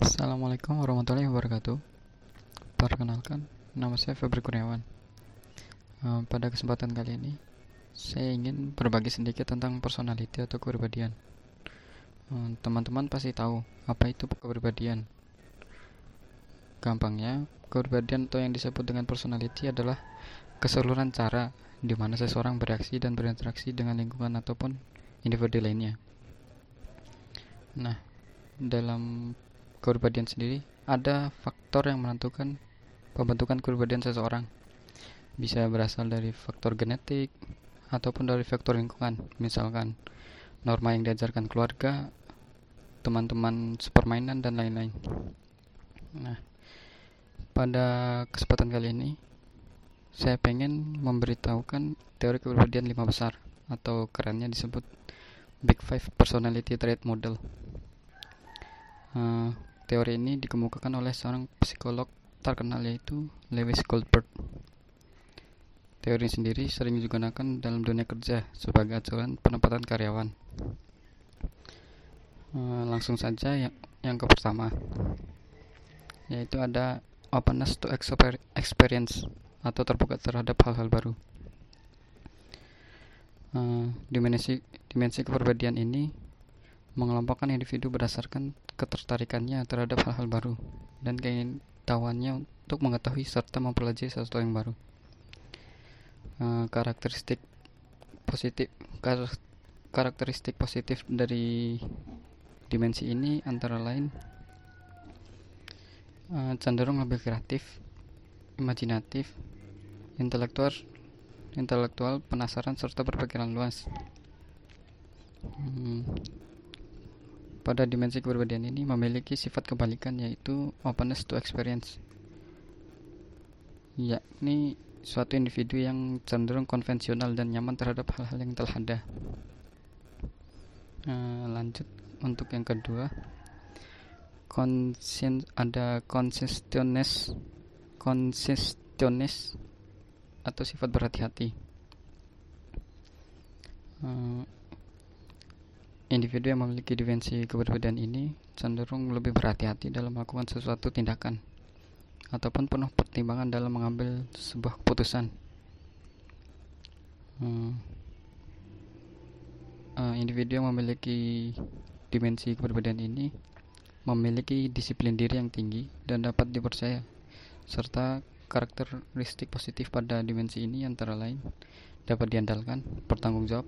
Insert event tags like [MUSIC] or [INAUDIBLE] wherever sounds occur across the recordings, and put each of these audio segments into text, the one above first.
Assalamualaikum warahmatullahi wabarakatuh. Perkenalkan, nama saya Febri Kurniawan. Uh, pada kesempatan kali ini, saya ingin berbagi sedikit tentang personality atau kepribadian. teman teman-teman pasti tahu apa itu kepribadian. Gampangnya, kepribadian atau yang disebut dengan personality adalah keseluruhan cara di mana seseorang bereaksi dan berinteraksi dengan lingkungan ataupun individu lainnya. Nah, dalam kepribadian sendiri ada faktor yang menentukan pembentukan kepribadian seseorang. Bisa berasal dari faktor genetik ataupun dari faktor lingkungan. Misalkan norma yang diajarkan keluarga teman-teman sepermainan dan lain-lain. Nah pada kesempatan kali ini saya pengen memberitahukan teori kepribadian lima besar atau kerennya disebut Big Five Personality Trait Model. Uh, Teori ini dikemukakan oleh seorang psikolog terkenal yaitu Lewis Goldberg. Teori sendiri sering digunakan dalam dunia kerja sebagai acuan penempatan karyawan. Eh, langsung saja yang, yang ke pertama, yaitu ada openness to experience atau terbuka terhadap hal-hal baru. Uh, dimensi dimensi kepribadian ini mengelompokkan individu berdasarkan ketertarikannya terhadap hal-hal baru dan keingintahuannya untuk mengetahui serta mempelajari sesuatu yang baru. Uh, karakteristik positif kar karakteristik positif dari dimensi ini antara lain uh, cenderung lebih kreatif, imajinatif, intelektual, intelektual, penasaran serta berpikiran luas. Hmm, pada dimensi kepribadian ini memiliki sifat kebalikan yaitu openness to experience. Yakni suatu individu yang cenderung konvensional dan nyaman terhadap hal-hal yang telah ada. Uh, lanjut untuk yang kedua. Konsin ada konsistenes konsistenes atau sifat berhati-hati. Uh, Individu yang memiliki dimensi keberbedaan ini cenderung lebih berhati-hati dalam melakukan sesuatu tindakan ataupun penuh pertimbangan dalam mengambil sebuah keputusan. Hmm. Uh, individu yang memiliki dimensi keberbedaan ini memiliki disiplin diri yang tinggi dan dapat dipercaya serta karakteristik positif pada dimensi ini antara lain dapat diandalkan, bertanggung jawab,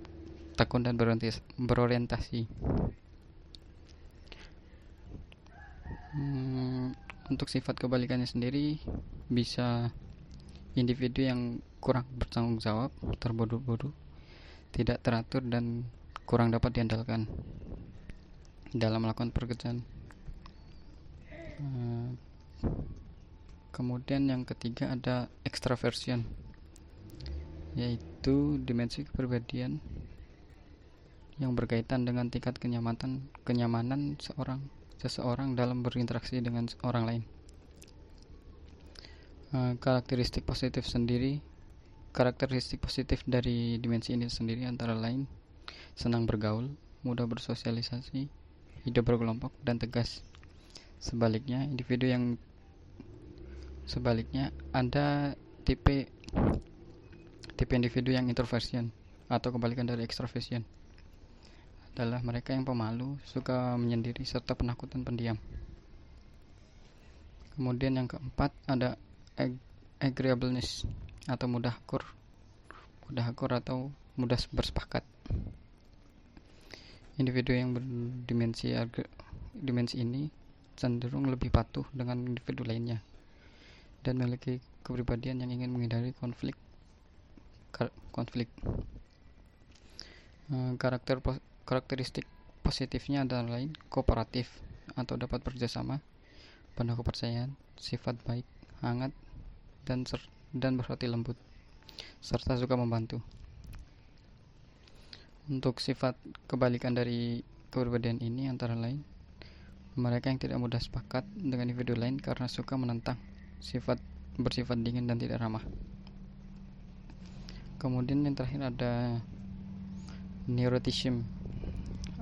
tekun dan berorientasi. Hmm, untuk sifat kebalikannya sendiri bisa individu yang kurang bertanggung jawab, terburu-buru, tidak teratur dan kurang dapat diandalkan dalam melakukan pekerjaan. Hmm, kemudian yang ketiga ada extraversion yaitu dimensi kepribadian yang berkaitan dengan tingkat kenyamanan kenyamanan seorang seseorang dalam berinteraksi dengan orang lain. Uh, karakteristik positif sendiri, karakteristik positif dari dimensi ini sendiri antara lain senang bergaul, mudah bersosialisasi, hidup berkelompok dan tegas. Sebaliknya, individu yang sebaliknya ada tipe tipe individu yang introversion atau kebalikan dari extroversion adalah mereka yang pemalu, suka menyendiri, serta penakut dan pendiam. Kemudian yang keempat ada ag agreeableness atau mudah akur, mudah akur atau mudah bersepakat. Individu yang berdimensi dimensi ini cenderung lebih patuh dengan individu lainnya dan memiliki kepribadian yang ingin menghindari konflik konflik eh, karakter Karakteristik positifnya adalah lain kooperatif atau dapat bekerjasama, penuh kepercayaan, sifat baik, hangat, dan ser dan berhati lembut, serta suka membantu. Untuk sifat kebalikan dari keberbedaan ini antara lain, mereka yang tidak mudah sepakat dengan individu lain karena suka menentang, sifat bersifat dingin dan tidak ramah. Kemudian yang terakhir ada neuroticism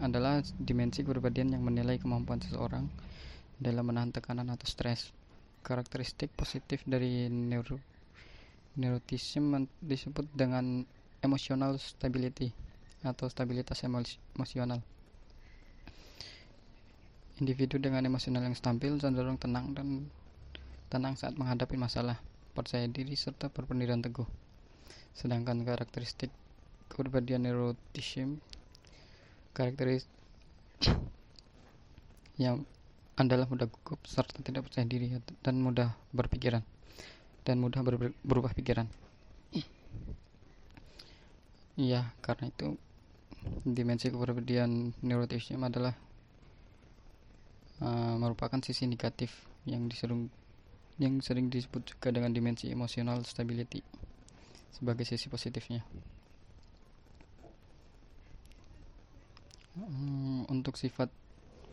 adalah dimensi kepribadian yang menilai kemampuan seseorang dalam menahan tekanan atau stres. Karakteristik positif dari neuro neuroticism disebut dengan emotional stability atau stabilitas emosional. Individu dengan emosional yang stabil cenderung tenang dan tenang saat menghadapi masalah, percaya diri serta berpendirian teguh. Sedangkan karakteristik kepribadian neuroticism karakteristik yang adalah mudah gugup serta tidak percaya diri dan mudah berpikiran dan mudah ber berubah pikiran. Iya, [CLEARS THROAT] karena itu dimensi kepribadian neuroticism adalah uh, merupakan sisi negatif yang disering yang sering disebut juga dengan dimensi emotional stability sebagai sisi positifnya. Hmm, untuk sifat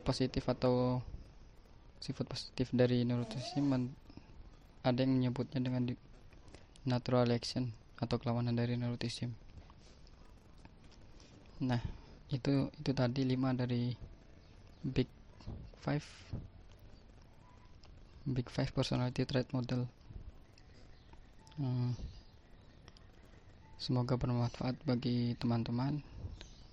positif atau sifat positif dari neuroticism ada yang menyebutnya dengan natural action atau kelawanan dari neuroticism. Nah, itu itu tadi lima dari big five big five personality trait model. Hmm, semoga bermanfaat bagi teman-teman.